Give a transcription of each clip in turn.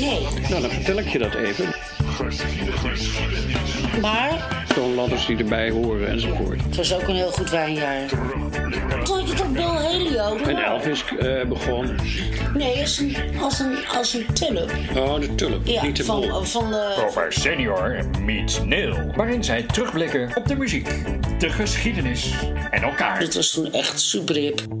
Nee. Nou, dan vertel ik je dat even. Maar Toonladders die erbij horen enzovoort. het was ook een heel goed wijnjaar. Vond je toch Bill Helio? En Elvis eh, begon. Nee, als een, als een, als een tulp. Oh, de tulp. Ja, niet de bol. van, van de... Over Senior meets Neil. Waarin zij terugblikken op de muziek, de geschiedenis en elkaar. Dit was toen echt super hip.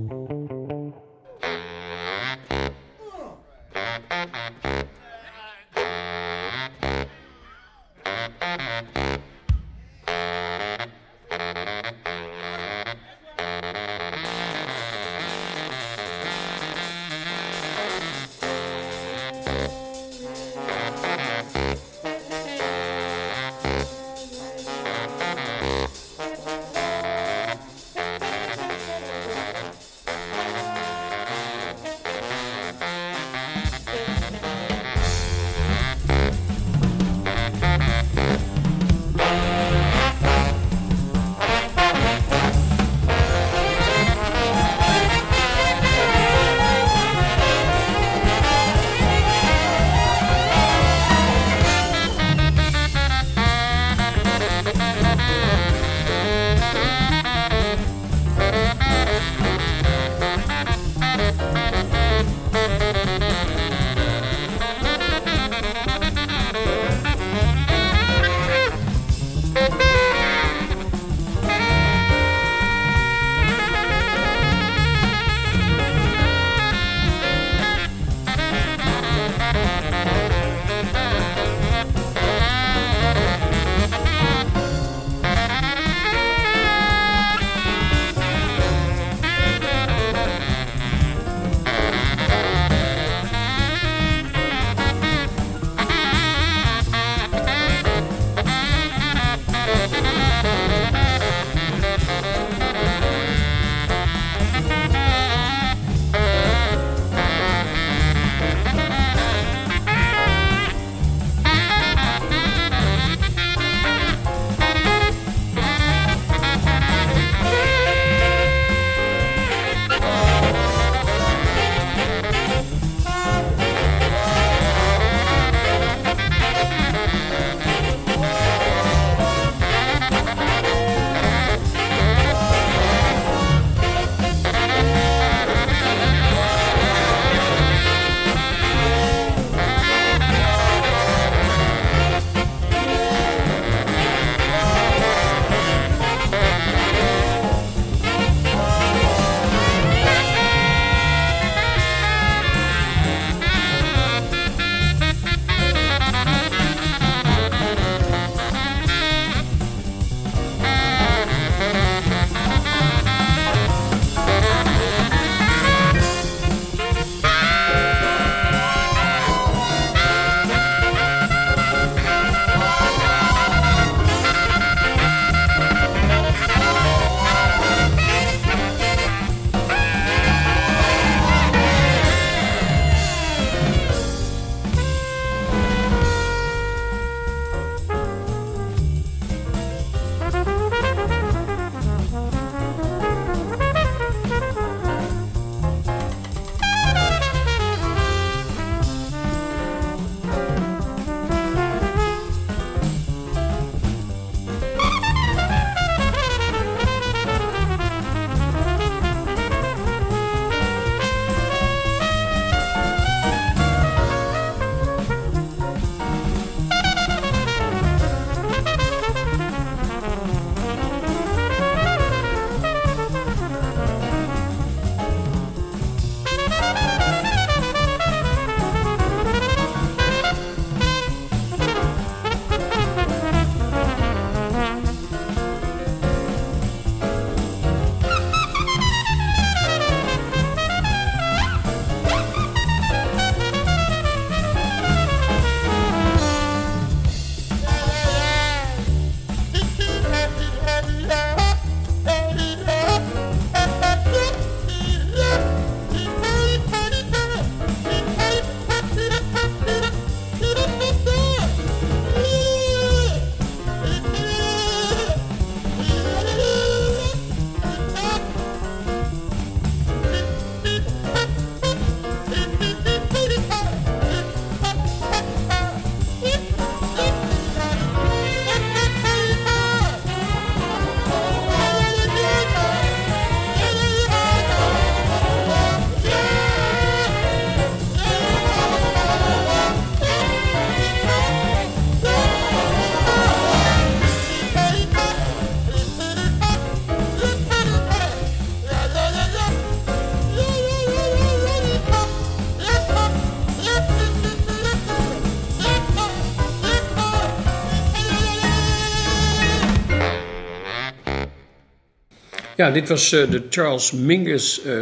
Ja, dit was eh, de Charles Mingus eh,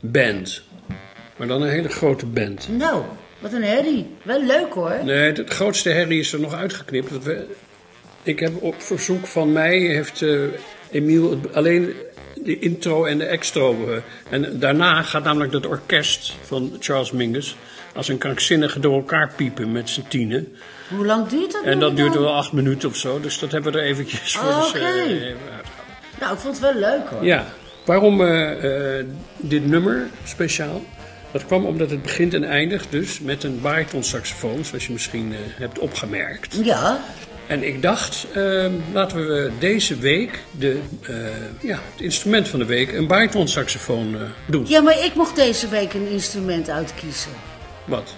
Band. Maar dan een hele grote band. Nou, wat een herrie. Wel leuk hoor. Nee, het grootste herrie is er nog uitgeknipt. We, ik heb op verzoek van mij, heeft eh Emiel alleen de intro en de extro. eh, en daarna gaat namelijk het orkest van Charles Mingus als een krankzinnige door elkaar piepen met z'n tienen. Hoe lang duurt dat En dat duurt wel acht minuten of zo. Dus dat hebben we er eventjes voor Oh, even uitgehaald. Nou, ik vond het wel leuk hoor. Ja, waarom eh, eh, dit nummer speciaal? Dat kwam omdat het begint en eindigt dus met een baritonsaxofoon, zoals je misschien eh, hebt opgemerkt. Ja, En ik dacht, eh, laten we deze week de, ja, het instrument van de week, een baritonsaxofoon doen. ja, maar ik mocht deze week een instrument uitkiezen. Wat?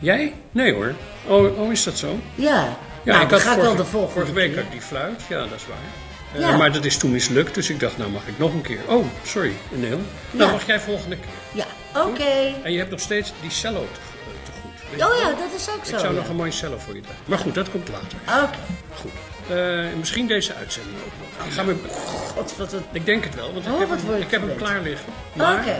Jij? Nee hoor. Oh, oh is dat zo? Ja, Ja, nou, ik dan had ga ik vorige, wel de volgende vorige week had ik die fluit, ja dat is waar. Eh. Maar dat is toen mislukt, dus ik dacht, nou mag ik nog een keer. Oh, sorry, Neel. Nou Ja. mag jij volgende keer. Ja, oké. En je hebt nog steeds die cello te, eh, te goed. Oh ja, dat is ook zo. Ik zou ja. nog een mooie cello voor je draaien. Maar goed, dat komt later. Oké. Goed. Eh, misschien deze uitzending ook nog. Ik, ga God, wat ik denk het wel, want ik Oh, heb hem, ik heb hem klaar liggen. Maar, Oké.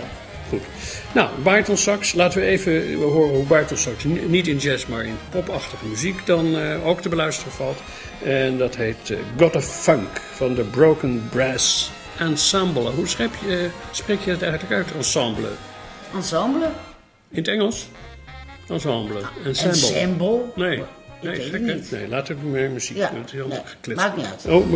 Goed. Nou, bariton sax. Laten we even horen hoe bariton sax ni- niet in jazz, maar in popachtige muziek dan eh, ook te beluisteren valt. En dat heet eh, Got a Funk van de Broken Brass Ensemble. Hoe schrijf je, eh, spreek je het eigenlijk uit, ensemble? Ensemble? In het Engels? Ensemble. Ensemble. Ensemble? Nee, nee, nee laten we meer muziek. Ja, Het is heel nee, maakt niet uit. Oh,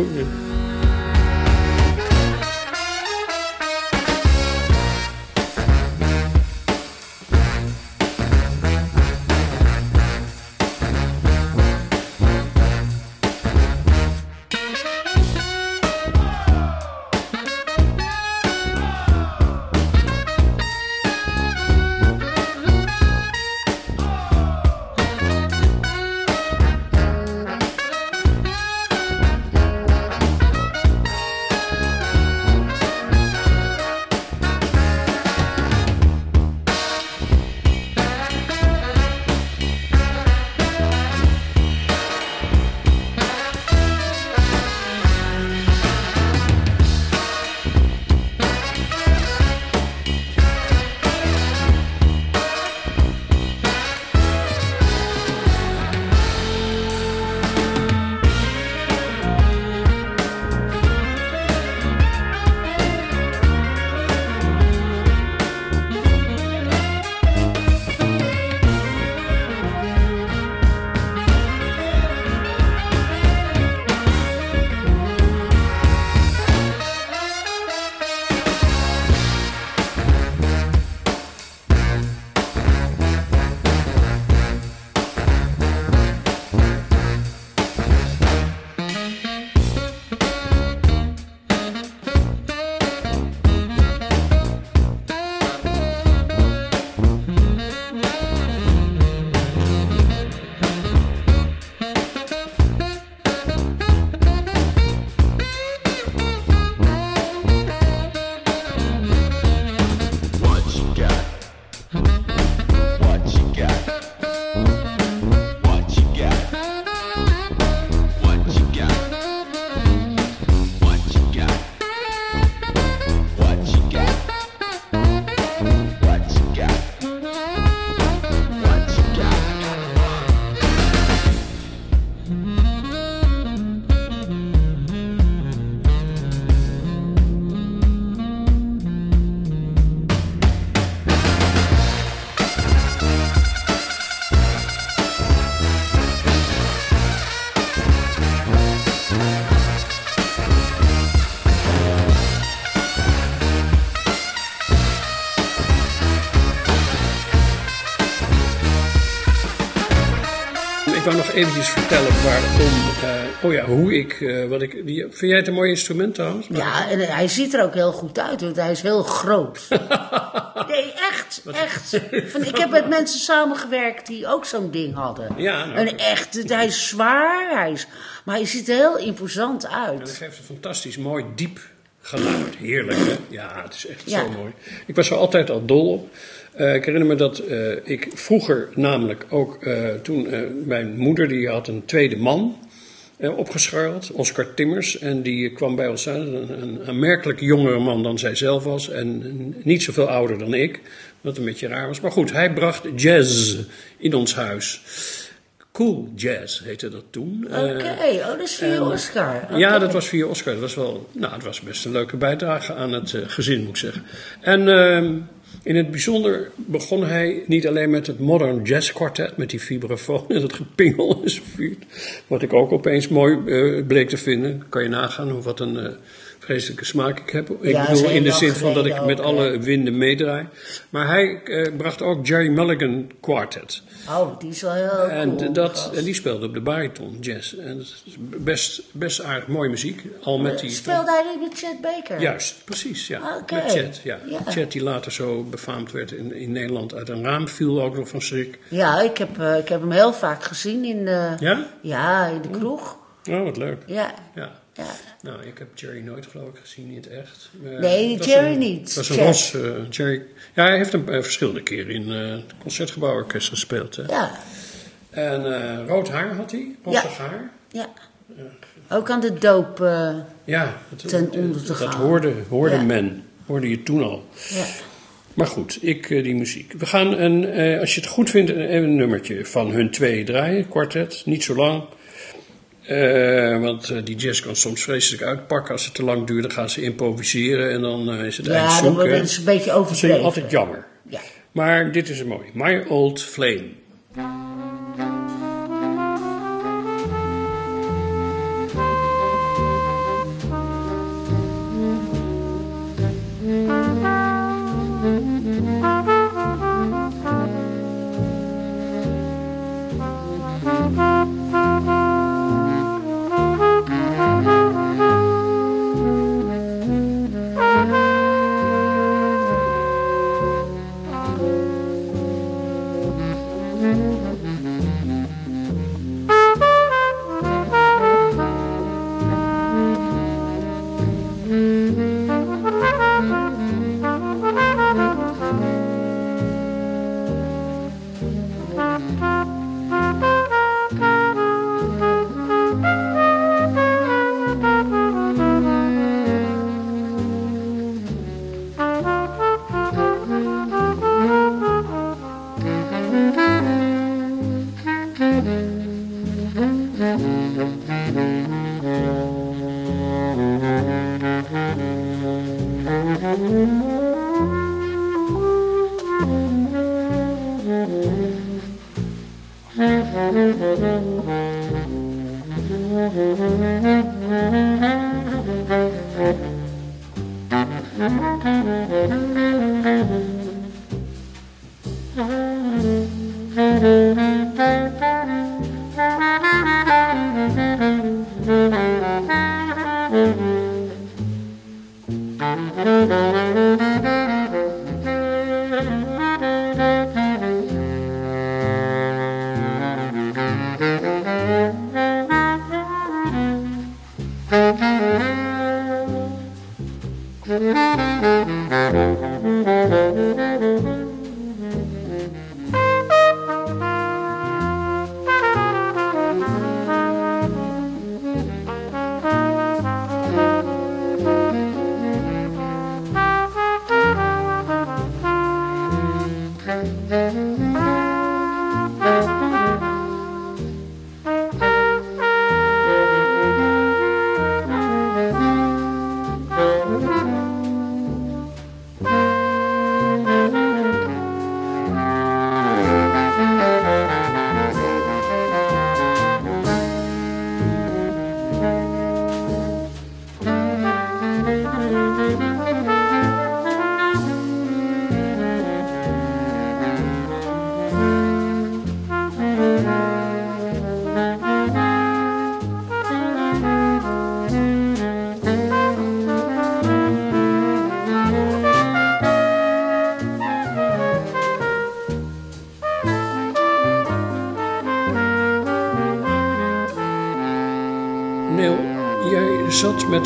Ik wou nog eventjes vertellen waarom, eh, oh ja, hoe ik, eh, wat ik, die, vind jij het een mooi instrument trouwens? Ja, en hij ziet er ook heel goed uit, want hij is heel groot. Nee, echt, echt. Van, ik heb met mensen samengewerkt die ook zo'n ding hadden. Ja, nou, en echt, hij is zwaar, hij is, maar hij ziet er heel imposant Dat uit. geeft een fantastisch mooi, diep geluid. Heerlijk, hè? Ja, het is echt Ja. zo mooi. Ik was er altijd al dol op. Eh, ik herinner me dat eh, ik vroeger namelijk ook, eh, toen mijn moeder die had een tweede man. opgescharreld, Oscar Timmers. En die kwam bij ons aan, een, een aanmerkelijk jongere man dan zij zelf was. En niet zoveel ouder dan ik, wat een beetje raar was. Maar goed, hij bracht jazz in ons huis. Cool Jazz heette dat toen. Oké, oh, dat is via Oscar. Ja, dat was via Oscar. Dat was wel, nou, het was best een leuke bijdrage aan het gezin, moet ik zeggen. En ehm, in het bijzonder begon hij niet alleen met het Modern Jazz Quartet, met die vibrafoon en dat gepingel enzovoort. Wat ik ook opeens mooi eh, bleek te vinden. Kan je nagaan hoe wat een eh, vreselijke smaak ik heb. Ik Ja, bedoel in de zin van dat ik met ook, alle winden meedraai. Maar hij eh, bracht ook Jerry Mulligan Quartet. Oh, die is wel heel En, cool. dat, en die speelde op de bariton jazz. En dat is best, best aardig mooie muziek. Al met die. Speelde hij met Chet Baker? Juist, precies, ja. Met Chet, ja. Ja. Chet die later zo befaamd werd in, in Nederland uit een raam viel ook nog van schrik. Ja, ik heb, eh, ik heb hem heel vaak gezien in de, Ja? ja, in de kroeg. Oh, wat leuk. Ja, Ja. Ja. Nou, ik heb Jerry nooit geloof ik gezien in het echt. Eh, Nee, dat Jerry een- niet. Dat was een ros. eh, Jerry. Ja, hij heeft een eh, verschillende keren in het Concertgebouworkest gespeeld. Hè. ja, En rood haar had hij, rossig haar. ja. Ook aan de doop. Ja, dat, Ten dat- onder te dat gaan. hoorde, hoorde Ja. men. Hoorde je toen al. ja. Maar goed, ik die muziek. We gaan, een, als je het goed vindt, een, een nummertje van hun twee draaien. Kwartet, niet zo lang. Eh, want eh, die jazz kan soms vreselijk uitpakken. Als het te lang duurt, dan gaan ze improviseren en dan eh, is het eind ja, dan wordt het een beetje Dat is overdreven. altijd jammer. Ja. Maar dit is een mooi. My Old Flame.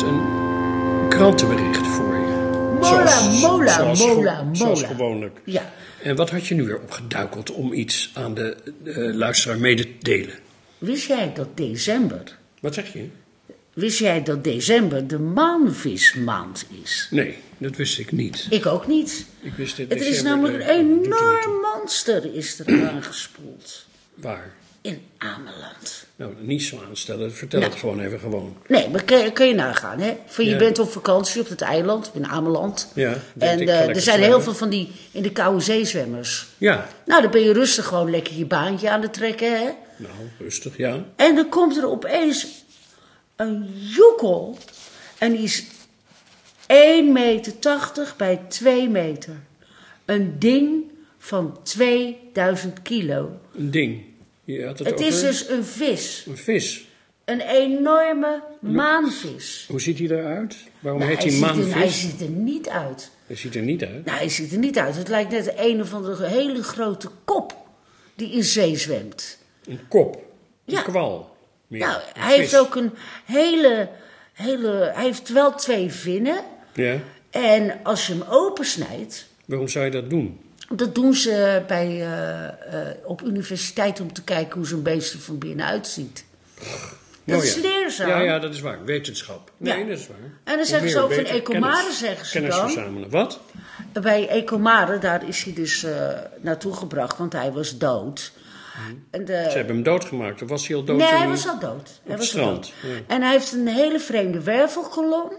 Een krantenbericht voor je. Mola, mola, zoals, mola, Zoals mola. gewoonlijk. Ja. En wat had je nu weer opgeduikeld om iets aan de eh, luisteraar mede te delen? Wist jij dat december Wat zeg je? Wist jij dat december de maanvismaand is? Nee, dat wist ik niet. Ik ook niet. Ik wist dit Het is namelijk een enorm monster is er aangespoeld. Waar? In Ameland. Nou, niet zo aanstellen. Vertel Nou. het gewoon even gewoon. Nee, maar kun, kun je nagaan, hè? Van je Ja. bent op vakantie op het eiland, in Ameland. Ja, en ik, eh, er zijn heel veel van die in de koude zeezwemmers. Ja, Nou, dan ben je rustig gewoon lekker je baantje aan het trekken, hè? nou, rustig, ja. En dan komt er opeens een joekel. En die is 1,80 meter bij 2 meter. Een ding van 2000 kilo. Een ding. Je had het, Het is dus een vis. een vis. Een enorme maanvis. Hoe ziet hij eruit? Waarom Nou, heet hij, hij ziet er, hij maanvis? ziet er niet uit. Hij ziet er niet uit. Nou, hij ziet er niet uit. Het lijkt net een of andere hele grote kop die in zee zwemt. Een kop. Een Ja. kwal. Meer. Nou, Een hij heeft ook een hele, hele... Hij heeft wel twee vinnen. Ja. En als je hem opensnijdt... Waarom zou je dat doen? Dat doen ze bij, eh, eh, op universiteit om te kijken hoe zo'n beest er van binnen uitziet. Dat Oh, is ja. leerzaam. Ja, ja, dat is waar. Wetenschap. Nee, Ja. dat is waar. En dan zeggen ze ook van Ecomare, kennis- zeggen ze kennis dan. verzamelen. Wat? Bij Ecomare, daar is hij dus eh, naartoe gebracht, want hij was dood. En de, Ze hebben hem doodgemaakt. Of was hij al dood? nee, toen hij hij- was al dood. Hij het was al strand, dood. ja. En hij heeft een hele vreemde wervelkolom.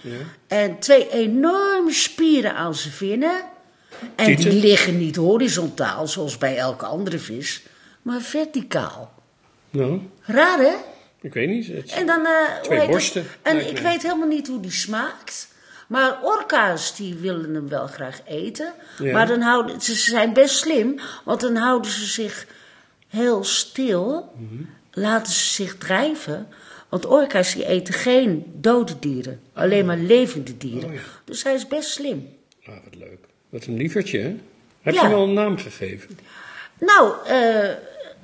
Ja. En twee enorme spieren aan zijn vinnen. En Tieten? die liggen niet horizontaal, zoals bij elke andere vis, maar verticaal. Nou, Raar, hè? ik weet niet. Het- En dan, eh, Twee borsten, En ik weet helemaal niet hoe die smaakt. Maar orka's die willen hem wel graag eten. Ja. Maar dan houden, ze zijn best slim, want dan houden ze zich heel stil. Laten ze zich drijven. Want orka's die eten geen dode dieren, alleen maar levende dieren. Oh ja. Dus hij is best slim. Ah, wat leuk. Wat een lievertje, hè? Heb Ja. je hem al een naam gegeven? Nou, eh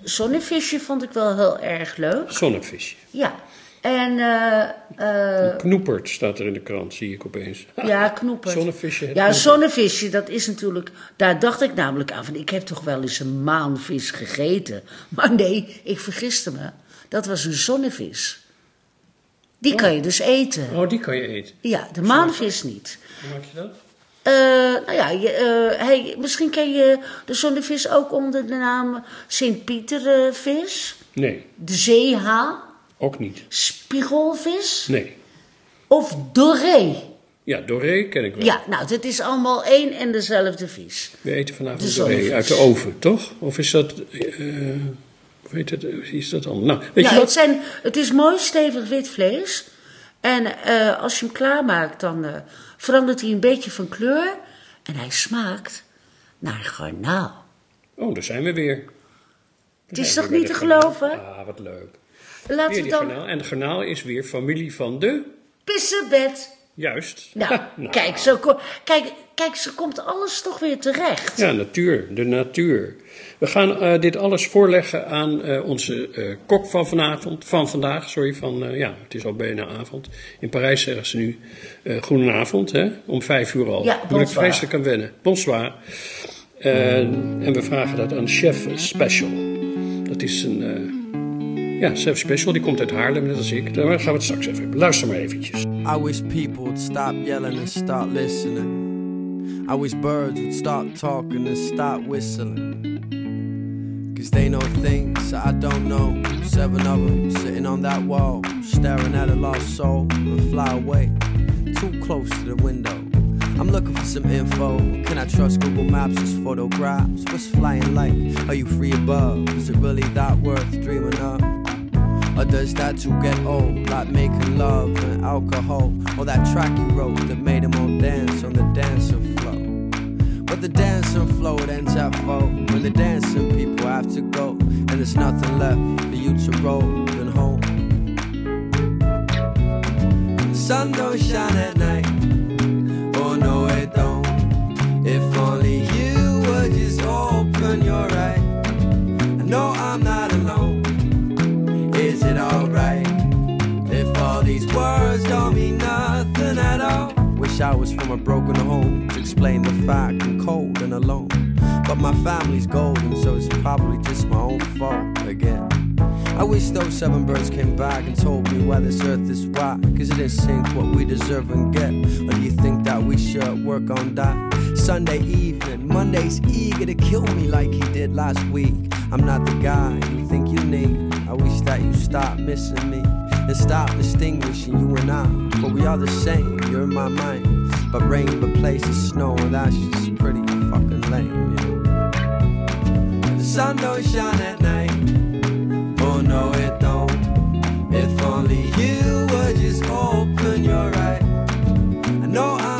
zonnevisje vond ik wel heel erg leuk. Zonnevisje. Ja. En eh, eh, Knoepert staat er in de krant, zie ik opeens. Ja, knoepert. Zonnevisje, Ja, knoepert. zonnevisje, dat is natuurlijk... Daar dacht ik namelijk aan van, ik heb toch wel eens een maanvis gegeten. Maar nee, ik vergiste me. Dat was een zonnevis. Die kan je dus eten. Oh, die kan je eten. Ja, de maanvis niet. Hoe maak je dat? Eh, nou ja, je, eh, hij, misschien ken je de zonnevis ook onder de naam Sint-Pietervis. Nee, de zeehaan, ook niet. spiegelvis Nee. of doré. Ja, doré ken ik wel. Ja, nou, dat is allemaal één en dezelfde vis. We eten De vanavond doré uit de oven, toch? Of is dat... eh hoe heet het? Is dat al? Nou, weet je het, zijn, het is mooi stevig wit vlees. En eh, als je hem klaarmaakt, dan eh, verandert hij een beetje van kleur. En hij smaakt naar garnaal. Oh, daar zijn we weer. Het is toch niet te geloven? Ah, wat leuk. Laten Weer we dan garnaal. En de garnaal is weer familie van de... pissenbed. Juist. Nou, Nou. Kijk, zo, kijk, kijk, zo komt alles toch weer terecht. Ja, natuur, de natuur. We gaan eh, dit alles voorleggen aan eh, onze eh, kok van vanavond, van vandaag, sorry, van, ja, het is al bijna avond. In Parijs zeggen ze nu goedenavond, hè, om vijf uur al. Ja, Moet ik bonsoir. vreselijk aan wennen. Bonsoir. En we vragen dat aan Chef Special. Dat is een, ja, Chef Special, die komt uit Haarlem, net als ik. Daar gaan we het straks even hebben. Luister maar eventjes. I wish people would stop yelling and start listening. I wish birds would start talking and start whistling. Cause they know things that I don't know. Seven of them sitting on that wall, staring at a lost soul and fly away. Too close to the window. I'm looking for some info. Can I trust Google Maps as photographs? What's flying like? Are you free above? Is it really that worth dreaming of? Or does that too get old? Like making love and alcohol? Or that track you wrote that made them all dance on the dancing floor? But the dancing floor ends at four When the dancing people have to go And there's nothing left for you to roll than home The sun don't shine at night Oh no it don't If only was from a broken home To explain the fact I'm cold and alone But my family's golden So it's probably just my own fault again I wish those seven birds came back and told me why this earth is whack. Cause it didn't sink what we deserve and get. Or do you think that we should work on that? Sunday evening, Monday's eager to kill me like he did last week. I'm not the guy you think you need. I wish that you stop missing me and stop distinguishing you and I. But we are the same, you're my mind. But rain replaces snow, and that's just pretty fucking lame, know. The sun don't shine at night. Oh no, it don't. If only you would just open your eyes. I know I'm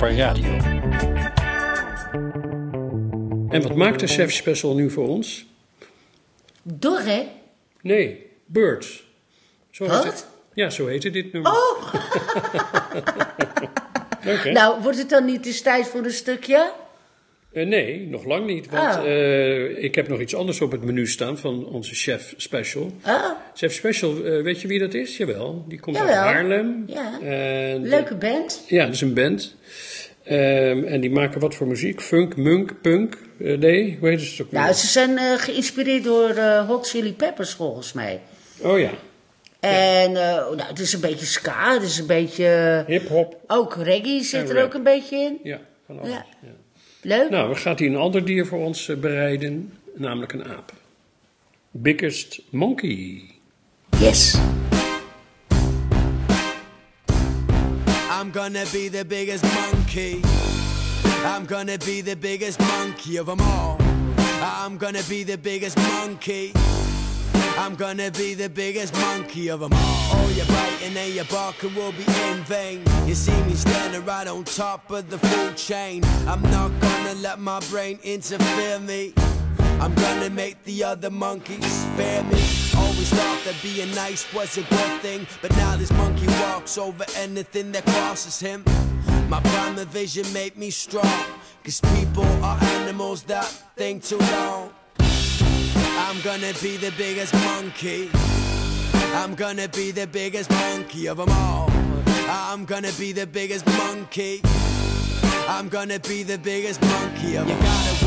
Radio. En wat maakt de Chef Special nu voor ons? Dorre? Nee, Birds. Zo heet Wat? het. Ja, zo heette dit nummer. Oh, Leuk, nou wordt het dan niet eens tijd voor een stukje? Eh, nee, nog lang niet. Want Oh. eh, ik heb nog iets anders op het menu staan van onze Chef Special. Ah, Chef Special, eh, weet je wie dat is? Jawel, die komt uit. Haarlem. Ja. Leuke band. Ja, dat is een band. Ehm, en die maken wat voor muziek? Funk, munk, punk? Eh, nee, hoe heet het ook weer? Nou, ze zijn eh, geïnspireerd door eh, Hot Chili Peppers volgens mij. Oh ja, En eh, nou, het is een beetje ska, het is een beetje... hip-hop. Ook reggae zit En er rap. ook een beetje in. Ja, van alles. Ja. Ja. Leuk. Nou, we gaat hier een ander dier voor ons bereiden, namelijk een aap. Biggest Monkey. Yes. I'm gonna be the biggest monkey. I'm gonna be the biggest monkey of them all. I'm gonna be the biggest monkey. I'm gonna be the biggest monkey of them all. Oh, you're biting and you're barking will be in vain. You see me standing right on top of the food chain. I'm not gonna let my brain interfere me. I'm gonna make the other monkeys spare me. Always thought that being nice was a good thing, but now this monkey walks over anything that crosses him. My prime vision made me strong, cause people are animals that think too long. I'm gonna be the biggest monkey. I'm gonna be the biggest monkey of them all. I'm gonna be the biggest monkey. I'm gonna be the biggest monkey of 'em. You gotta watch out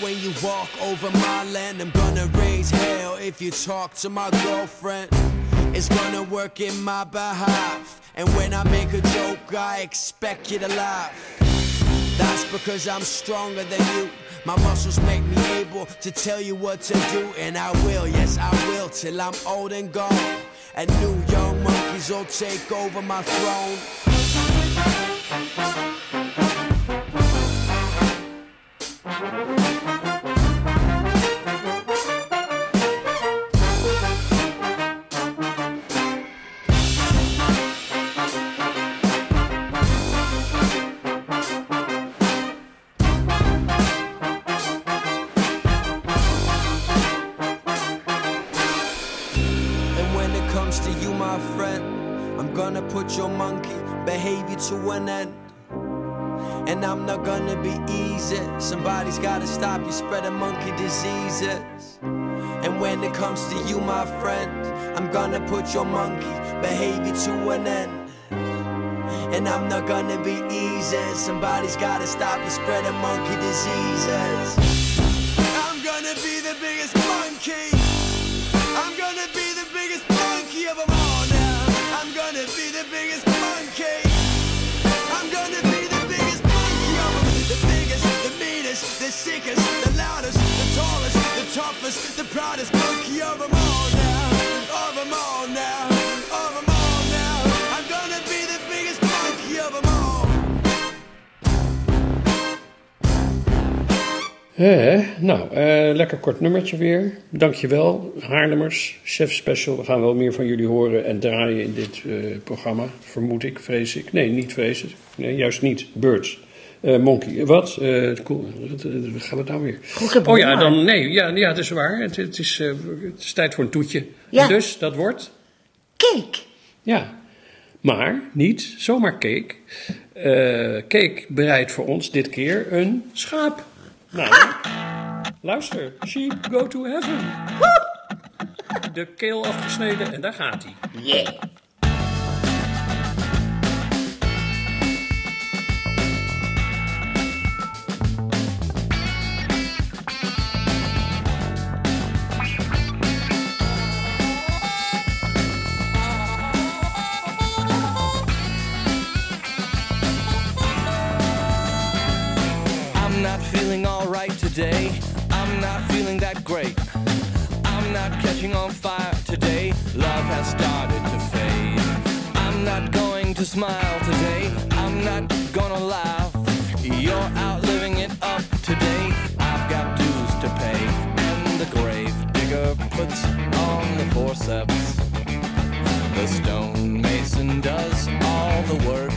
when you walk over my land. I'm gonna raise hell if you talk to my girlfriend. It's gonna work in my behalf. And when I make a joke, I expect you to laugh. That's because I'm stronger than you. My muscles make me able to tell you what to do, and I will, yes, I will, till I'm old and gone. And new young monkeys will take over my throne. I'm not gonna be easy. Somebody's gotta stop you spreading monkey diseases. And when it comes to you, my friend, I'm gonna put your monkey behavior to an end. And I'm not gonna be easy. Somebody's gotta stop you spreading monkey diseases. I'm gonna be the biggest monkey. I'm gonna be the biggest monkey of them all now. I'm gonna be the biggest monkey. The proudest monkey of them all now. Of them all now. Of them. I'm gonna be the of them nou, eh, lekker kort nummertje weer. Dankjewel, Haarlemmers, Chef Special. We gaan wel meer van jullie horen en draaien in dit eh, programma, vermoed ik, vrees ik. Nee, niet vrees ik. Nee, juist niet. Birds. Eh, monkey. Wat? Eh, cool. Eh, gaan we nou weer? Goed, Oh ja, dan nee. Ja, ja dat is waar. Het, het, is, het is tijd voor een toetje. Ja. Dus dat wordt... Cake. Ja, maar niet zomaar cake. Cake bereidt voor ons dit keer een schaap. Nou, luister. Sheep go to heaven. De keel afgesneden en daar gaat hij. Yeah. Great. I'm not catching on fire today. Love has started to fade. I'm not going to smile today. I'm not gonna laugh. You're out living it up today. I've got dues to pay. And the grave digger puts on the forceps. The stonemason does all the work.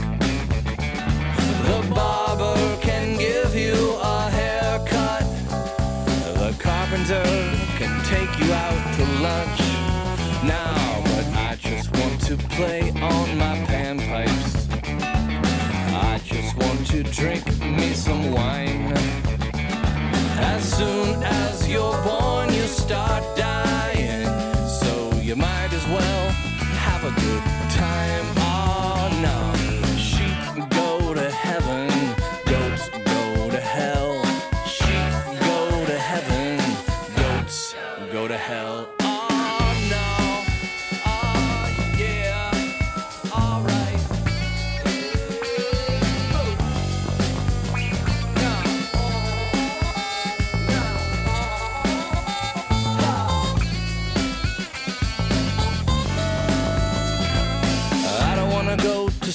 The barber can play on my panpipes. I just want to drink me some wine. As soon as you're born, you start dying. So you might as well have a good time.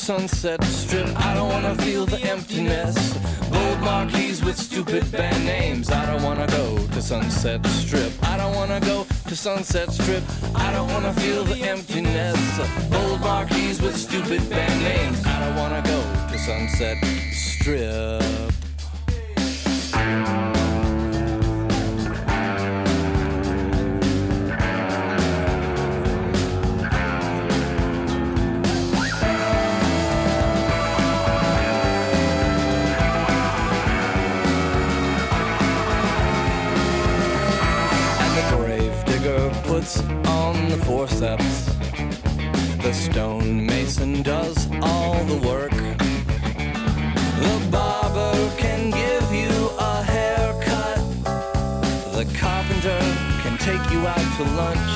Sunset Strip. I don't wanna feel the emptiness. Gold marquees with stupid band names. I don't wanna go to Sunset Strip. I don't wanna go to Sunset Strip. I don't wanna feel the emptiness. Gold marquees with stupid band names. I don't wanna go to Sunset Strip. The forceps. The stonemason does all the work. The barber can give you a haircut. The carpenter can take you out to lunch.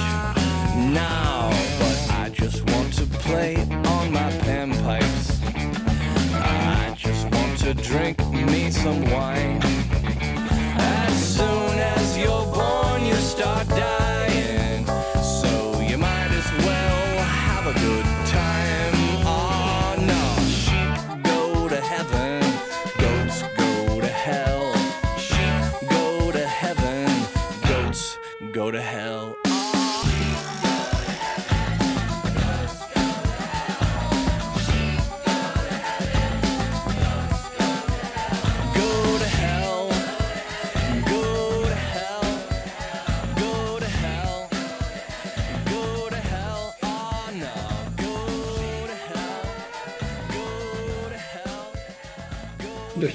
Now, but I just want to play on my panpipes. I just want to drink me some wine.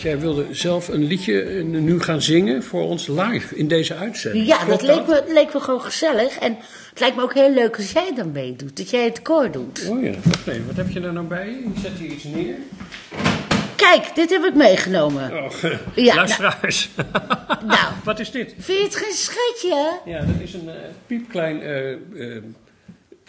Jij wilde zelf een liedje eh, nu gaan zingen voor ons live in deze uitzending. Ja, dat leek me, leek me gewoon gezellig. En het lijkt me ook heel leuk als jij dan meedoet. Dat jij het koor doet. Oh ja, wacht even. Wat heb je daar nou bij? Je zet hier iets neer. Kijk, dit heb ik meegenomen. Oh, Ja, luisteraars. Nou, Wat is dit? vind je het geen schetje? Ja, dat is een eh, piepklein eh,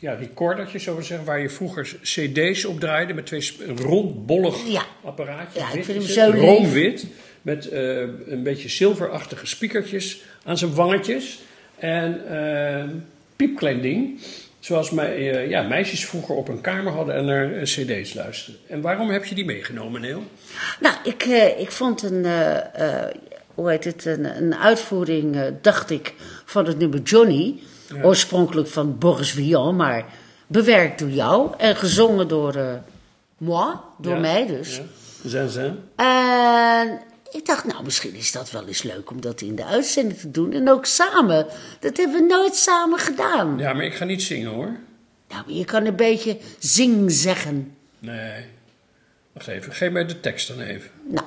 ja, recordertje, zo te zeggen, waar je vroeger cd's op draaide met twee sp- een rond, bollig Ja. apparaatje. Ja, ik vind hem zo. Roomwit, met eh, een beetje zilverachtige spiekertjes aan zijn wangetjes. En eh, piepklein ding, zoals mij, eh, ja, meisjes vroeger op hun kamer hadden en naar eh, cd's luisterden. En waarom heb je die meegenomen, Neel? Nou, ik, ik vond een, hoe heet het, een, een uitvoering, dacht ik, van het nummer Johnny. Oorspronkelijk van Boris Vian, maar bewerkt door jou en gezongen door eh moi, door Ja, mij dus. Ja. Zin. En ik dacht, nou, misschien is dat wel eens leuk om dat in de uitzending te doen. En ook samen. Dat hebben we nooit samen gedaan. Ja, maar ik ga niet zingen hoor. Nou, maar je kan een beetje zing zeggen. Nee. Wacht even, geef mij de tekst dan even. Nou.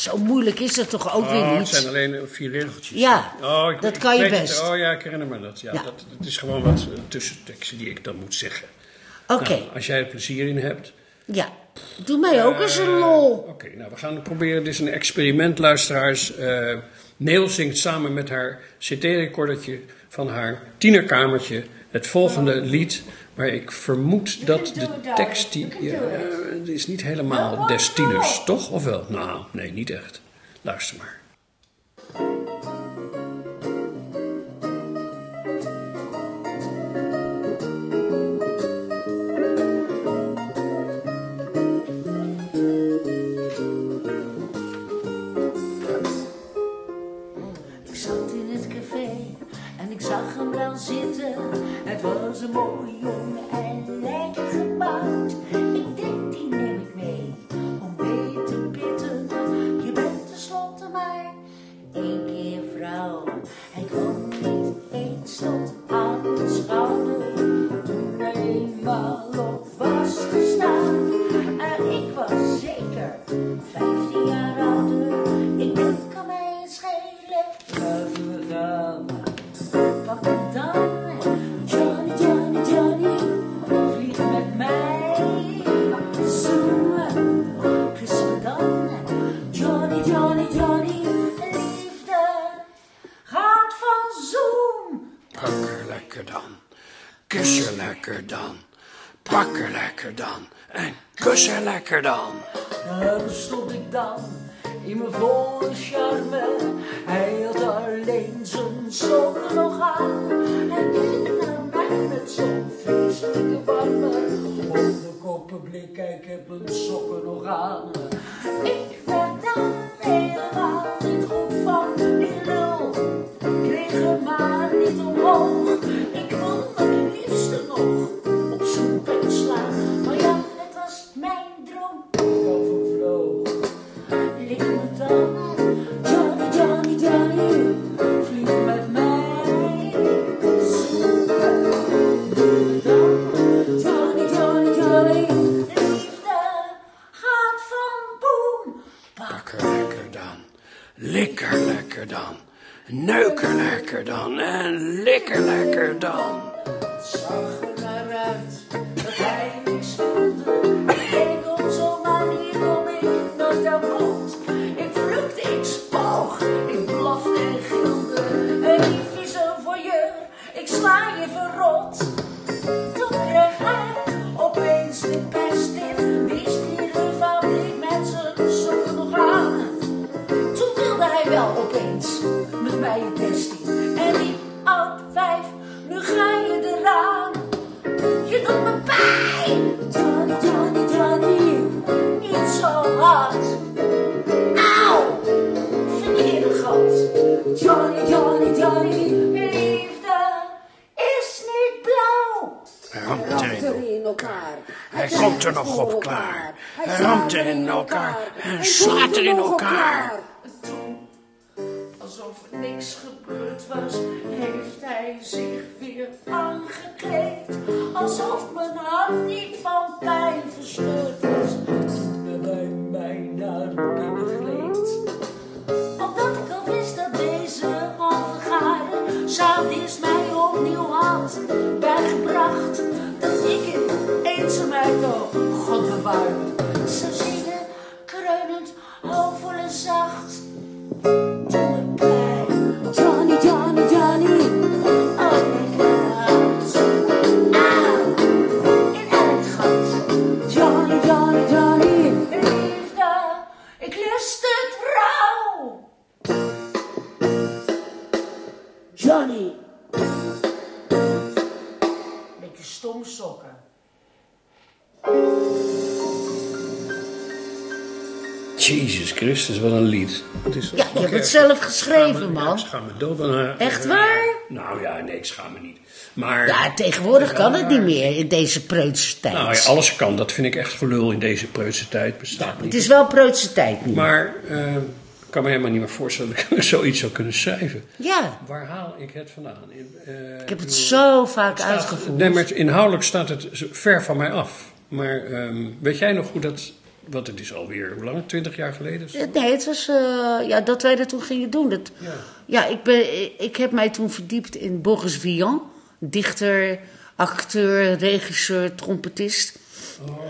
Zo moeilijk is het toch ook weer Oh, het niet? zijn alleen eh, vier regeltjes. Ja, oh, ik, dat ik kan je het. best. Oh ja, ik herinner me dat. Ja, Ja. Dat, het is gewoon wat uh, tussenteksten die ik dan moet zeggen. Oké, Nou, als jij er plezier in hebt. ja. Doe mij ook eens een Eh, lol. Oké, nou we gaan het proberen. Dit is een experiment, luisteraars. Eh Neel zingt samen met haar cd-recordertje van haar tienerkamertje het volgende lied. Maar ik vermoed dat de tekst, die die is niet helemaal des tieners, toch? Of wel? Nou, nee, niet echt. Luister maar. Het was een mooie jongen en lekker gebouwd. Lekker dan. Daar stond ik dan in mijn volle Johnny, Johnny, Johnny, liefde, ik lust het rauw. Johnny. Beetje stom sokken. Jezus Christus, wat een lied. Het is Ja, je hebt het zelf geschreven, man. Ik schaam me dood aan haar. Echt waar? Nou ja, nee, ik schaam me niet. Maar, Ja, tegenwoordig kan het niet meer in deze preutse tijd. nou ja, alles kan. Dat vind ik echt gelul in deze preutse tijd. Bestaat niet. Het is wel preutse tijd nu. Maar eh, ik kan me helemaal niet meer voorstellen dat ik zoiets zou kunnen schrijven. Ja, Waar haal ik het vandaan? In, eh, ik heb het zo vaak staat- uitgevoerd. Nee, maar het- inhoudelijk staat het ver van mij af. Maar ehm, weet jij nog hoe dat... Want het is alweer, hoe lang? Twintig jaar geleden? Eh, Nee, het was eh, ja, dat wij dat toen gingen doen. Dat, Ja. ja, ik, ben, ik, ik heb mij toen verdiept in Boris Vian. Dichter, acteur, regisseur, trompetist.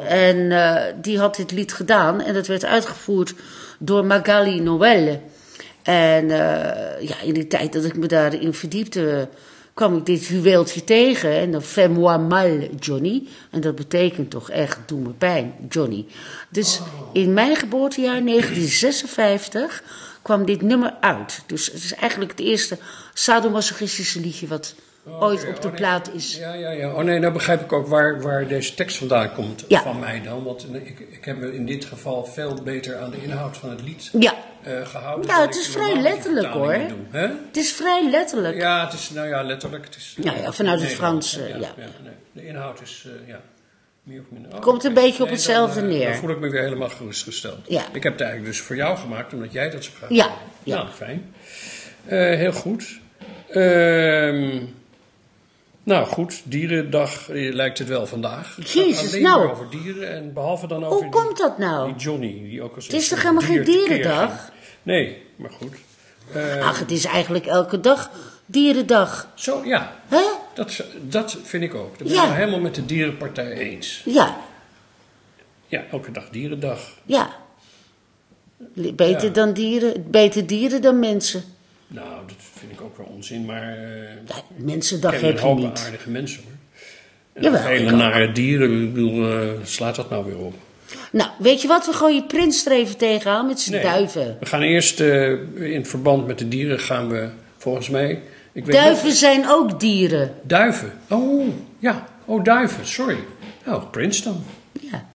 En eh, die had dit lied gedaan. En dat werd uitgevoerd door Magali Noëlle. En ja, in die tijd dat ik me daarin verdiepte... kwam ik dit juweeltje tegen. En dan fais-moi mal, Johnny. En dat betekent toch echt, doe me pijn, Johnny. Dus in mijn geboortejaar 1956 kwam dit nummer uit. Dus het is eigenlijk het eerste sadomasochistische liedje wat ooit op de Oh, nee. plaat is. Ja, ja, ja. Oh nee, nou begrijp ik ook waar, waar deze tekst vandaan komt Ja. van mij dan. Want eh, ik, ik heb me in dit geval veel beter aan de inhoud van het lied Ja, eh, gehouden. Ja, dan het is vrij letterlijk, hoor. het is vrij letterlijk. Ja, het is, nou ja, letterlijk. Het is, Nou ja, vanuit het Frans, eh, ja. nee. De inhoud is, eh, ja, meer of minder. Oh, Komt een beetje op Nee, hetzelfde dan, eh, neer. Dan voel ik me weer helemaal gerustgesteld. Ja. Ik heb het eigenlijk dus voor jou gemaakt, omdat jij dat zo graag Ja, ja. Nou, fijn. Eh, heel goed. Ehm, nou goed, dierendag eh, lijkt het wel vandaag. Het gaat Jezus, alleen nou. maar over dieren en behalve dan over Hoe die- komt dat nou? die Johnny, die ook als Het is toch helemaal geen dierendag? Nee, maar goed. Eh, Ach, het is eigenlijk elke dag dierendag. zo, ja, Hè? dat, dat vind ik ook. Dat ben Ja. ik helemaal met de dierenpartij eens. Ja, Ja, elke dag dierendag. ja. Beter Ja. dan dieren, beter dieren dan mensen. Nou, dat vind ik ook wel onzin, maar ik mensendag heb een je niet. aardige mensen hoor. En Jawel, hele ook. nare dieren, ik bedoel, eh, slaat dat nou weer op? Nou, weet je wat? We gooien Prins er even tegenaan met zijn Nee. duiven. We gaan eerst eh, in verband met de dieren gaan we volgens mij. Ik weet Duiven niet- zijn ook dieren. duiven. Oh, ja. Oh, duiven, sorry. Nou, Prins dan. Ja.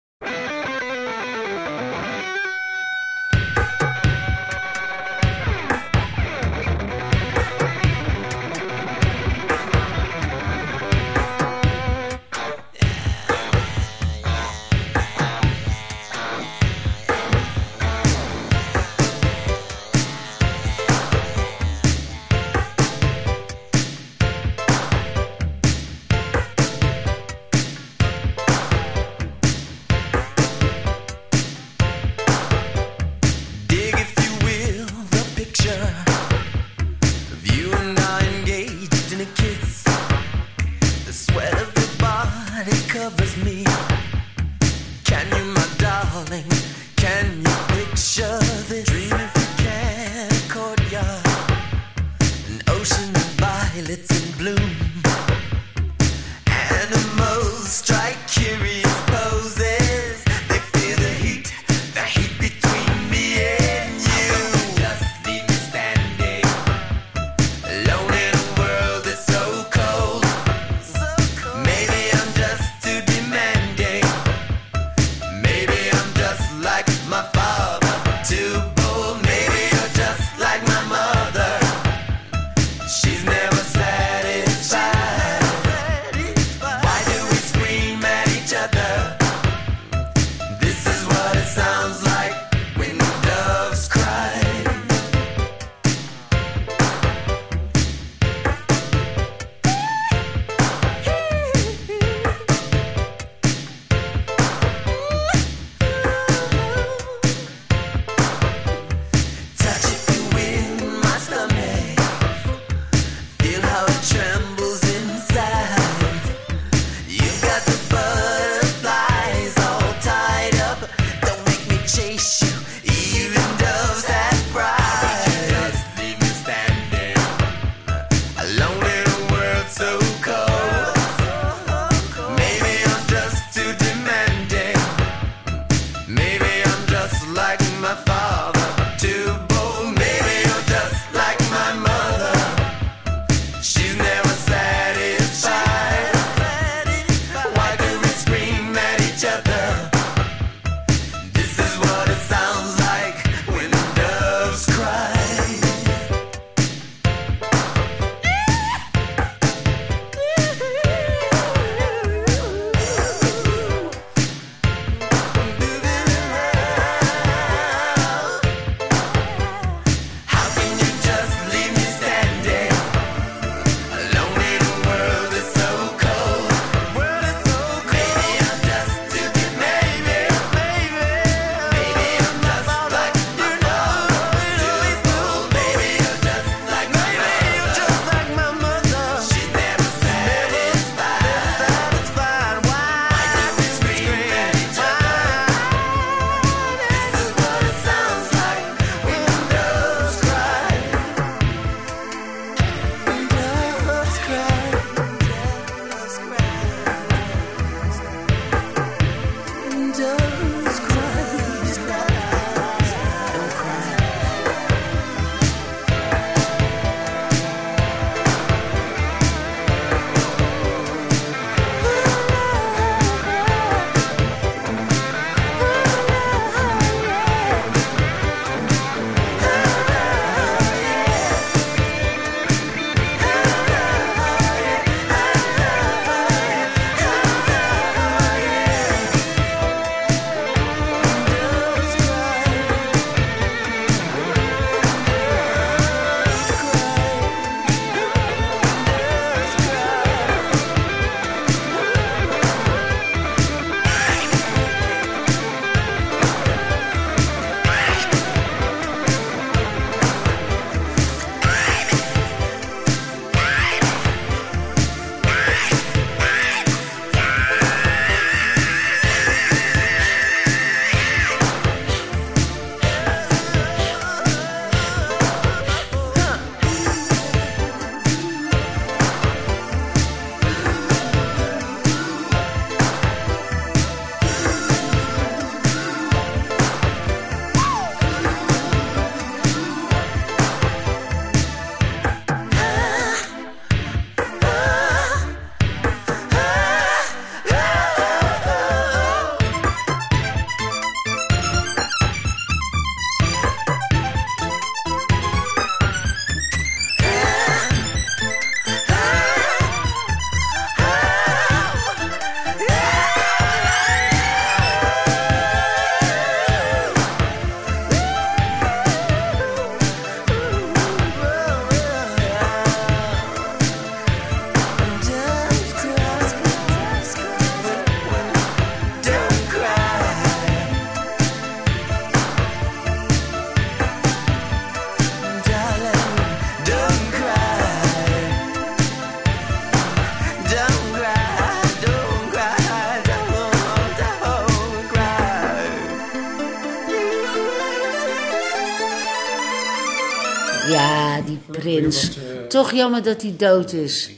Toch jammer dat hij dood is.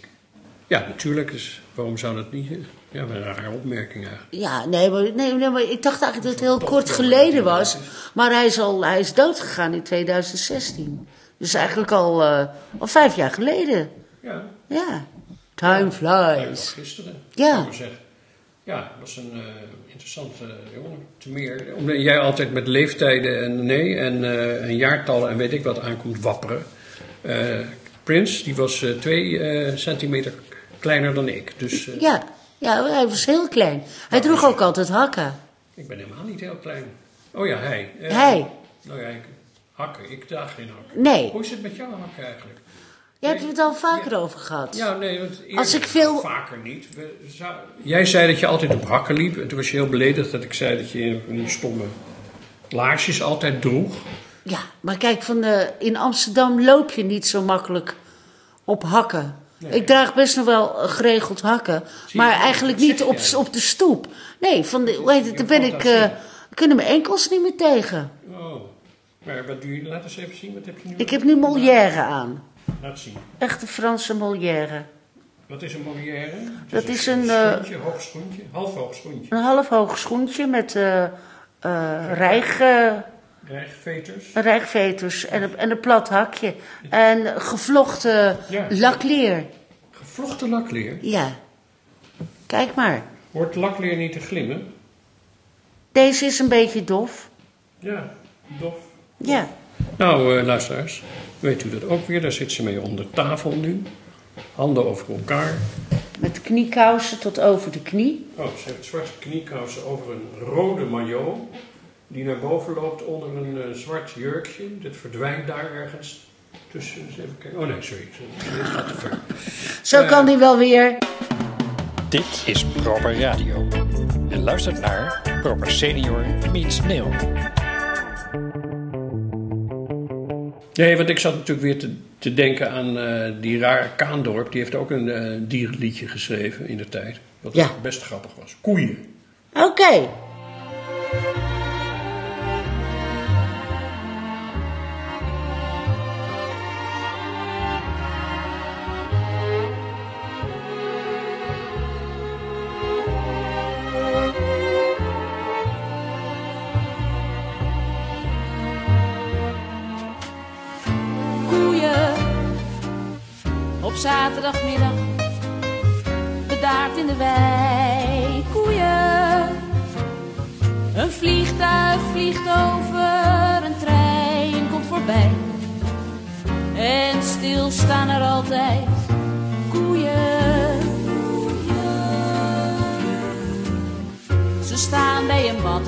Ja, natuurlijk. Dus waarom zou dat niet? Ja, een rare opmerking eigenlijk. Ja, nee maar, nee, nee, maar ik dacht eigenlijk dat het heel kort geleden was. Maar hij is, al, hij is dood gegaan in 2016. Dus eigenlijk al, eh, al vijf jaar geleden. Ja, Ja. Time flies. gisteren. Ja. zeggen. Ja, dat was een eh, interessante jongen. Te meer, omdat jij altijd met leeftijden en nee en, eh, en jaartallen en weet ik wat aankomt wapperen. Eh Prince, die was eh, twee eh, centimeter kleiner dan ik. Dus eh, Ja, ja, hij was heel klein. Hij droeg ook altijd hakken. ik ben helemaal niet heel klein. Oh ja, hij. Hij. Nou ja, ik, hakken. Ik draag geen hakken. Nee, Hoe is het met jouw hakken eigenlijk? jij hebt het al vaker over gehad. Ja, nee, want eerder- Als ik veel- Vaker niet. We zou- Jij zei dat je altijd op hakken liep. En toen was je heel beledigd dat ik zei dat je die stomme laarsjes altijd droeg. Ja, maar kijk, van de, in Amsterdam loop je niet zo makkelijk op hakken. Ik draag best nog wel eh, geregeld hakken, maar eigenlijk niet op, op de stoep. Nee, van de, hoe heet het, daar ben ik, eh, kunnen mijn enkels niet meer tegen. Oh. Maar wat doe je? Laat eens even zien. Wat heb je nu? Ik heb nu Molière aan. Laat zien. Echte Franse Molière. Wat is een molière? Dat is een, eh, schoentje, hoog schoentje, half hoog schoentje. Een half hoog schoentje met eh, rijg, Rijgveters. rijgveters en een, en een plat hakje. En gevlochten Ja. lakleer. Gevlochten lakleer. Ja, kijk maar. Hoort lakleer niet te glimmen? Deze is een beetje dof. Ja, dof. Ja. Nou, eh, luisteraars, weet u dat ook weer? Daar zit ze mee onder tafel nu. Handen over elkaar. Met kniekousen tot over de knie. Oh, ze heeft zwarte kniekousen over een rode maillot. Die naar boven loopt onder een eh, zwart jurkje. Dat verdwijnt daar ergens tussen. Eens even kijken. Oh nee, sorry. Dit gaat te ver. Zo Eh. kan hij wel weer. Dit is Proper Radio. En luistert naar Proper Senior meets Neil. Nee, want ik zat natuurlijk weer te, te denken aan eh, die rare Kaandorp. Die heeft ook een eh, dierenliedje geschreven in de tijd. Wat Ja. best grappig was. Koeien. Oké.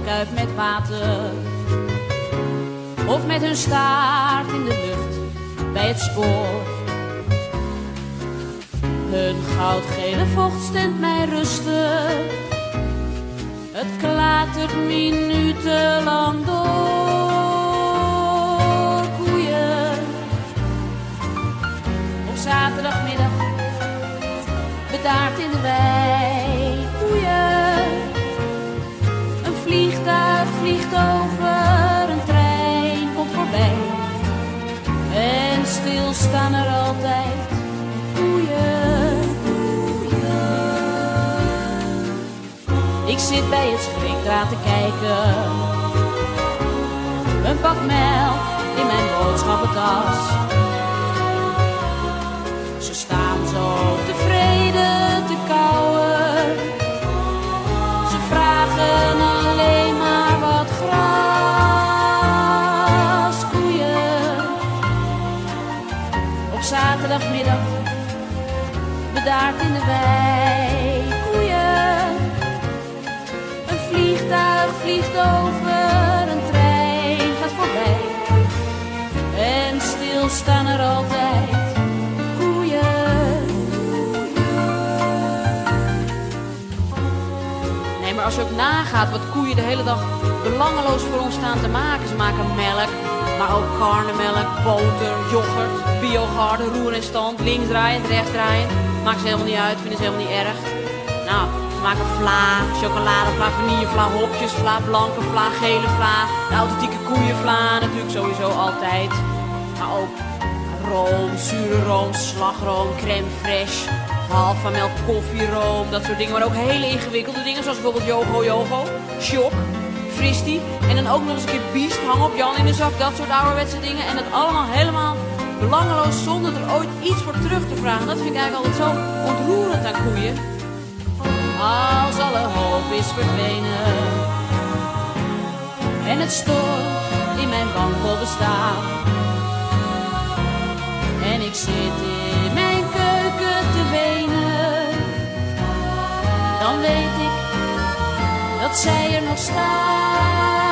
Met water of met hun staart in de lucht bij het spoor. Hun goudgele vocht stemt mij rustig. Het klatert minutenlang door. Schrikdraad te kijken. Een pak melk in mijn boodschappentas. Ze staan zo tevreden te kauwen. Ze vragen alleen maar wat gras. Koeien op zaterdagmiddag bedaard in de wei. Je ook nagaat wat koeien de hele dag belangeloos voor ons staan te maken. Ze maken melk, maar ook karnemelk, boter, yoghurt, biogarde, roer en stand, links draaiend, rechts draaiend. Maakt ze helemaal niet uit, vinden ze helemaal niet erg. Nou, ze maken vla, chocoladevla, vanillevla, hopjesvla, blanke vla, gele vla, de authentieke koeienvla natuurlijk sowieso altijd. Maar ook room, zure room, slagroom, crème fraîche, halve melk, koffieroom, dat soort dingen. Maar ook hele ingewikkelde dingen, zoals bijvoorbeeld yogo yogo, shock, fristie. En dan ook nog eens een keer biest, hang op Jan in de zak, dat soort ouderwetse dingen. En dat allemaal helemaal belangeloos, zonder er ooit iets voor terug te vragen. Dat vind ik eigenlijk altijd zo ontroerend aan koeien. Als alle hoop is verdwenen en het stoort in mijn wankel bestaan. Weet ik dat zij er nog staan.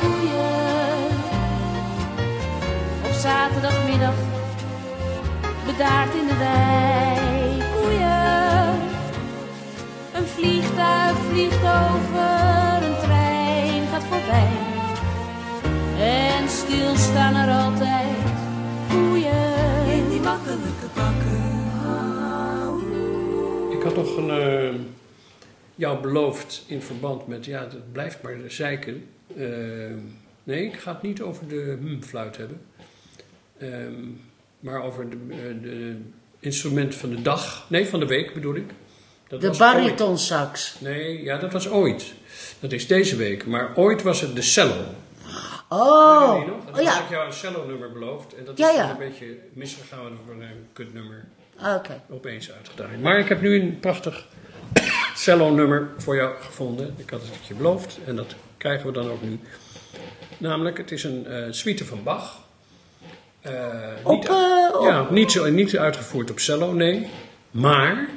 Koeien op zaterdagmiddag, bedaard in de wei. Koeien, een vliegtuig vliegt over, een trein gaat voorbij. En stilstaan er altijd koeien. In die makkelijke Nog een, eh, jou beloofd in verband met, ja, dat blijft maar zeiken. Eh, nee, ik ga het niet over de hm-fluit hebben. Ehm, maar over de, eh, de instrument van de dag. Nee, van de week bedoel ik. Dat De baritonsax. Nee, ja, dat was ooit. Dat is deze week. Maar ooit was het de cello. Oh, nog? En oh toen had ja. ik jou een cello-nummer beloofd. En dat Ja, is ja. een beetje misgegaan. Voor een kutnummer Oké. opeens uitgedaan. Maar ik heb nu een prachtig cello-nummer voor jou gevonden. Ik had het je beloofd en dat krijgen we dan ook nu. Namelijk, het is een eh suite van Bach. Op, niet, eh, ja, niet, zo, niet uitgevoerd op cello, nee. Maar,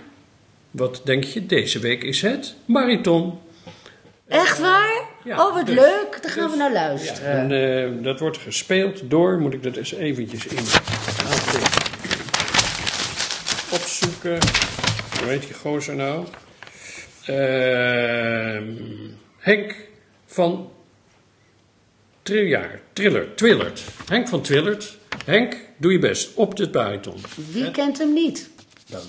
wat denk je, deze week is het bariton. Echt waar? ja, oh, wat dus- leuk. Daar gaan we dus- naar Ja, luisteren. en dat wordt gespeeld door, moet ik dat eens eventjes in opzoeken. Hoe heet die gozer nou? Ehm, Henk van Triljaar, Triller, Twillert. Henk van Twillert. Henk, doe je best op dit bariton. Wie kent hem niet?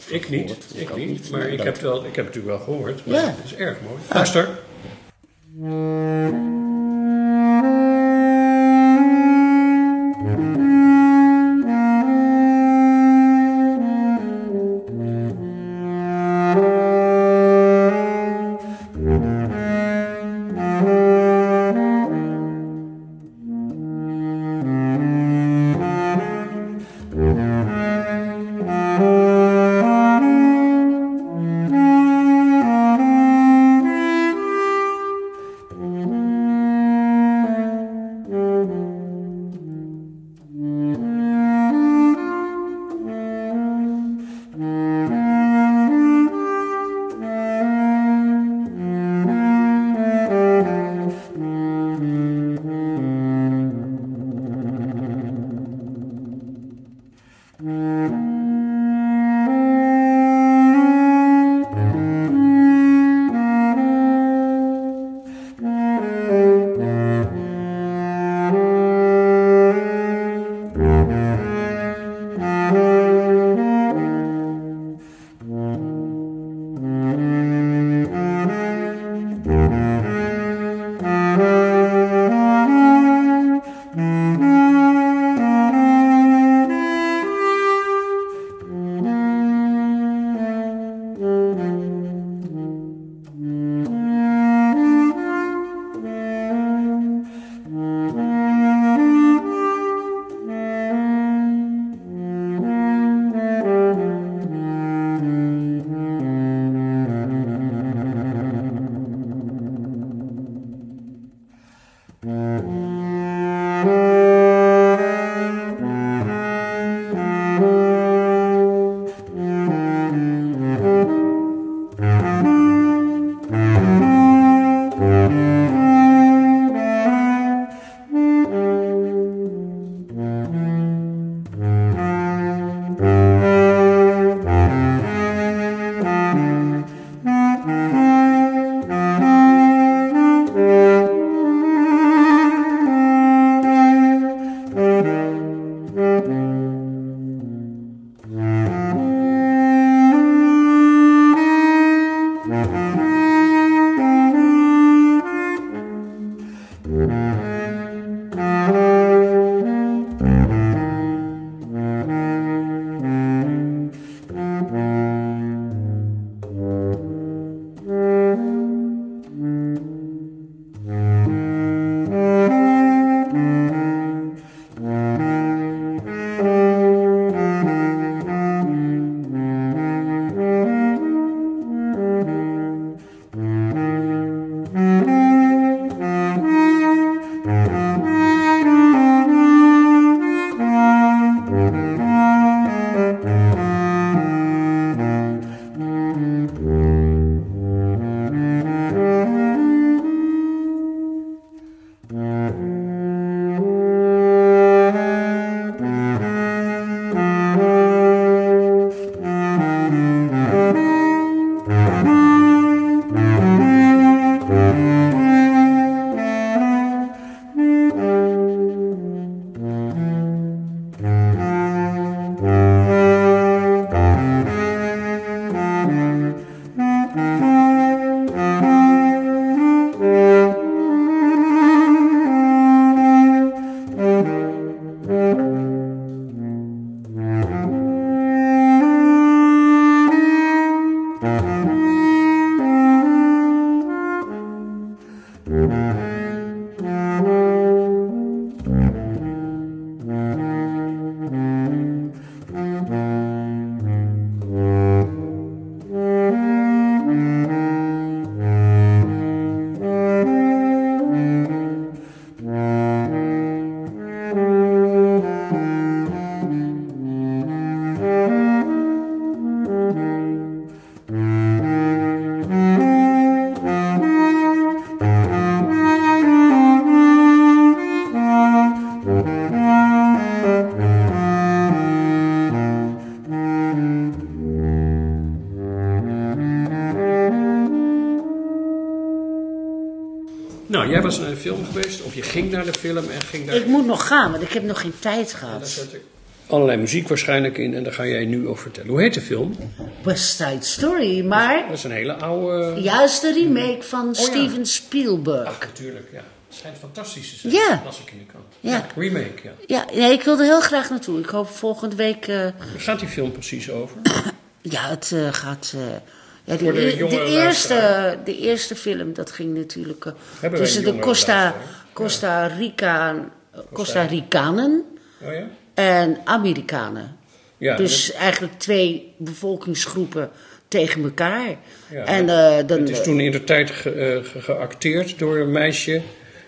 Ik niet, ik niet, maar ik heb, het wel, ik heb het natuurlijk wel gehoord. Maar Ja. Het is erg mooi. Luister. Was naar de film geweest, of je ging naar de film en ging daar... Ik moet nog gaan, want ik heb nog geen tijd Daar gehad. zat er allerlei muziek waarschijnlijk in en daar ga jij nu over vertellen. Hoe heet de film? West Side Story, maar Dat is een hele oude... juist de remake van ja. Steven Spielberg. Ach, natuurlijk, ja. Het schijnt fantastisch te zijn, Ja. ik in de krant. Ja. remake, ja. Ja, nee, ik wil er heel graag naartoe. Ik hoop volgende week. Waar gaat die film precies over? ja, het eh, gaat. eh, ja, de de, eerste, de eerste film, dat ging natuurlijk eh, Hebben tussen de Costa? Costa, Rica, Costa Ricanen Oh ja? en Amerikanen. Ja, dus eigenlijk twee bevolkingsgroepen tegen elkaar. Ja, en eh, dan, Het is toen in de tijd ge- eh, ge- geacteerd door een meisje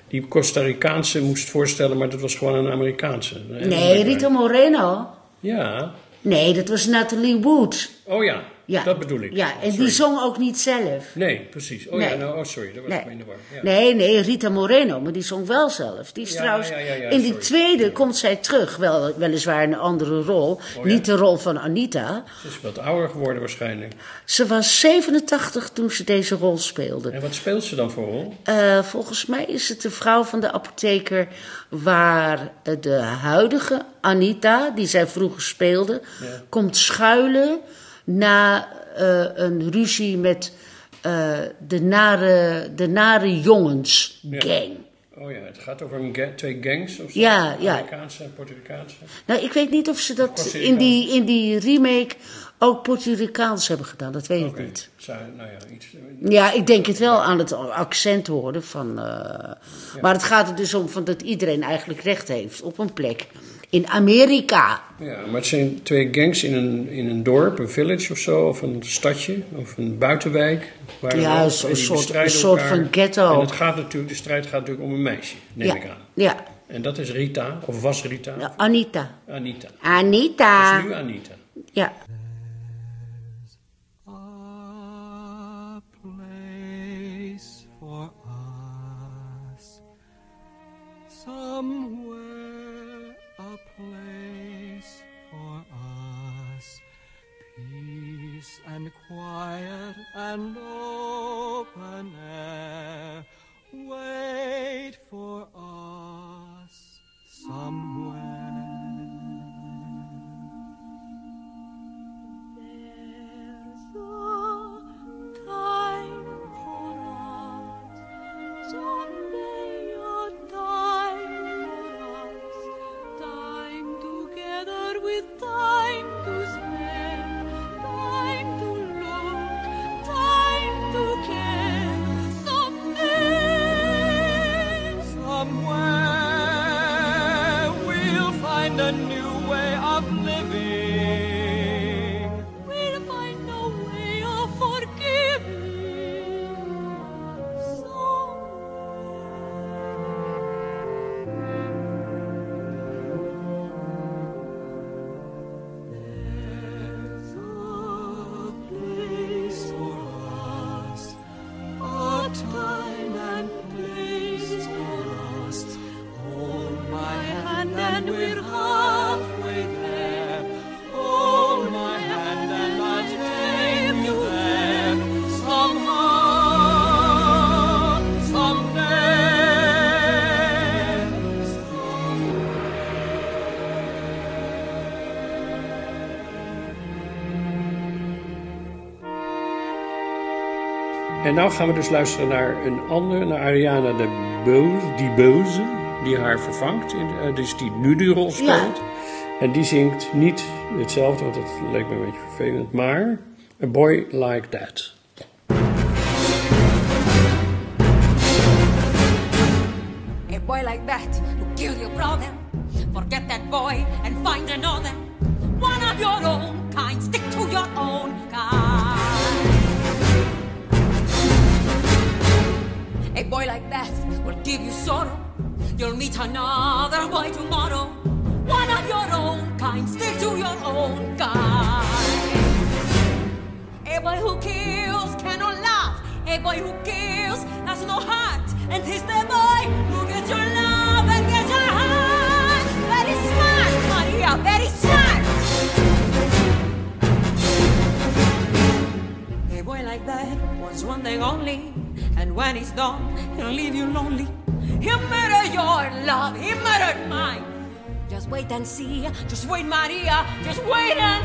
die Costa Ricaanse moest voorstellen, maar dat was gewoon een Amerikaanse. Een nee, Rita Moreno. Ja. Nee, dat was Natalie Wood. Oh ja, Ja. dat bedoel ik. Ja, en Sorry. die zong ook niet zelf. Nee, precies. Oh ja, Nee. nou, oh sorry, dat was Nee. ik me in de war. Ja. nee, nee, Rita Moreno, maar die zong wel zelf. Die is Ja, trouwens, ja, ja, ja, in die sorry. tweede komt zij terug, wel, weliswaar een andere rol. Oh ja? Niet de rol van Anita. Ze is wat ouder geworden waarschijnlijk. Ze was 87 toen ze deze rol speelde. En wat speelt ze dan voor rol? Eh, volgens mij is het de vrouw van de apotheker waar eh, de huidige Anita, die zij vroeger speelde, komt schuilen na eh, een ruzie met eh, de, nare, de nare jongensgang. Oh ja, het gaat over ga- twee gangs of zo? Ja, ja. Amerikaanse en Puerto Ricaanse. Nou, ik weet niet of ze dat in die, in die remake ook Puerto Ricaans hebben gedaan, dat weet ik niet. zou- nou ja, iets... Ja, ik denk het wel aan het accent horen van. eh, Maar het gaat er dus om van dat iedereen eigenlijk recht heeft op een plek in Amerika. Ja, maar het zijn twee gangs in een, in een dorp, een village of zo, of een stadje, of een buitenwijk. Waar Ja, een soort- een soort van ghetto. En het gaat natuurlijk, de strijd gaat natuurlijk om een meisje, neem Ja, ik aan. ja. En dat is Rita, of was Rita? Anita. Anita. Anita. Dat is nu Anita. Ja. and quiet and open air wait for us somewhere. Time together with time. Nou gaan we dus luisteren naar een andere, naar Ariana de Boze, die Boze, die haar vervangt, in, eh, dus die nu die rol speelt. En die zingt niet hetzelfde, want dat leek me een beetje vervelend, maar A Boy Like That. Just wait, Maria, just wait uh,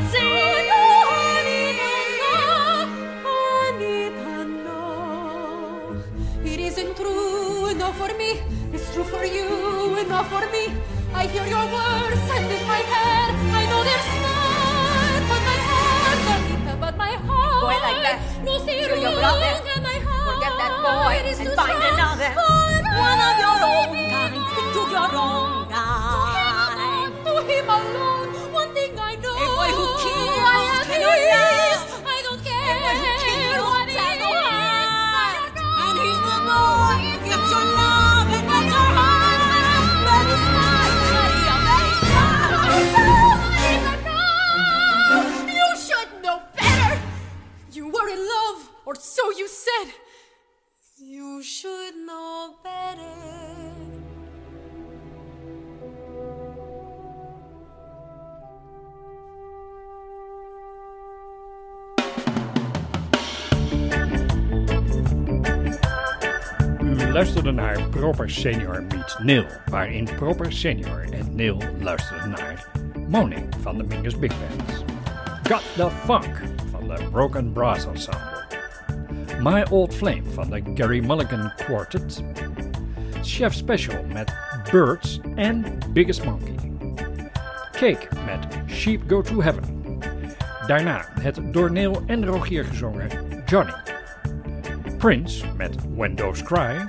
luisterde naar Proper Senior meets Neil, waarin Proper Senior en Neil luisterden naar Moaning van de Mingus Big Band, Got the Funk van de Broken Brass Ensemble, My Old Flame van de Gary Mulligan Quartet, Chef Special met Birds en Biggest Monkey, Cake met Sheep Go to Heaven, daarna het door Neil en Rogier gezongen Johnny. Prince met When Cry,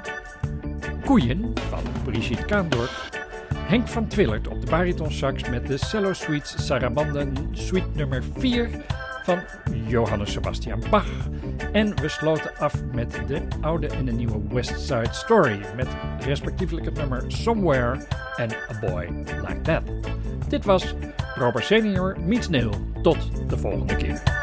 Koeien van Brigitte Kaandorp, Henk van Twillert op de baritonsax met de Cello Suites Sarabanden Suite nummer 4 van Johannes Sebastian Bach. En we sloten af met de oude en de nieuwe West Side Story met respectievelijk het nummer Somewhere en A Boy Like That. Dit was Robert Senior meets Neil. Tot de volgende keer.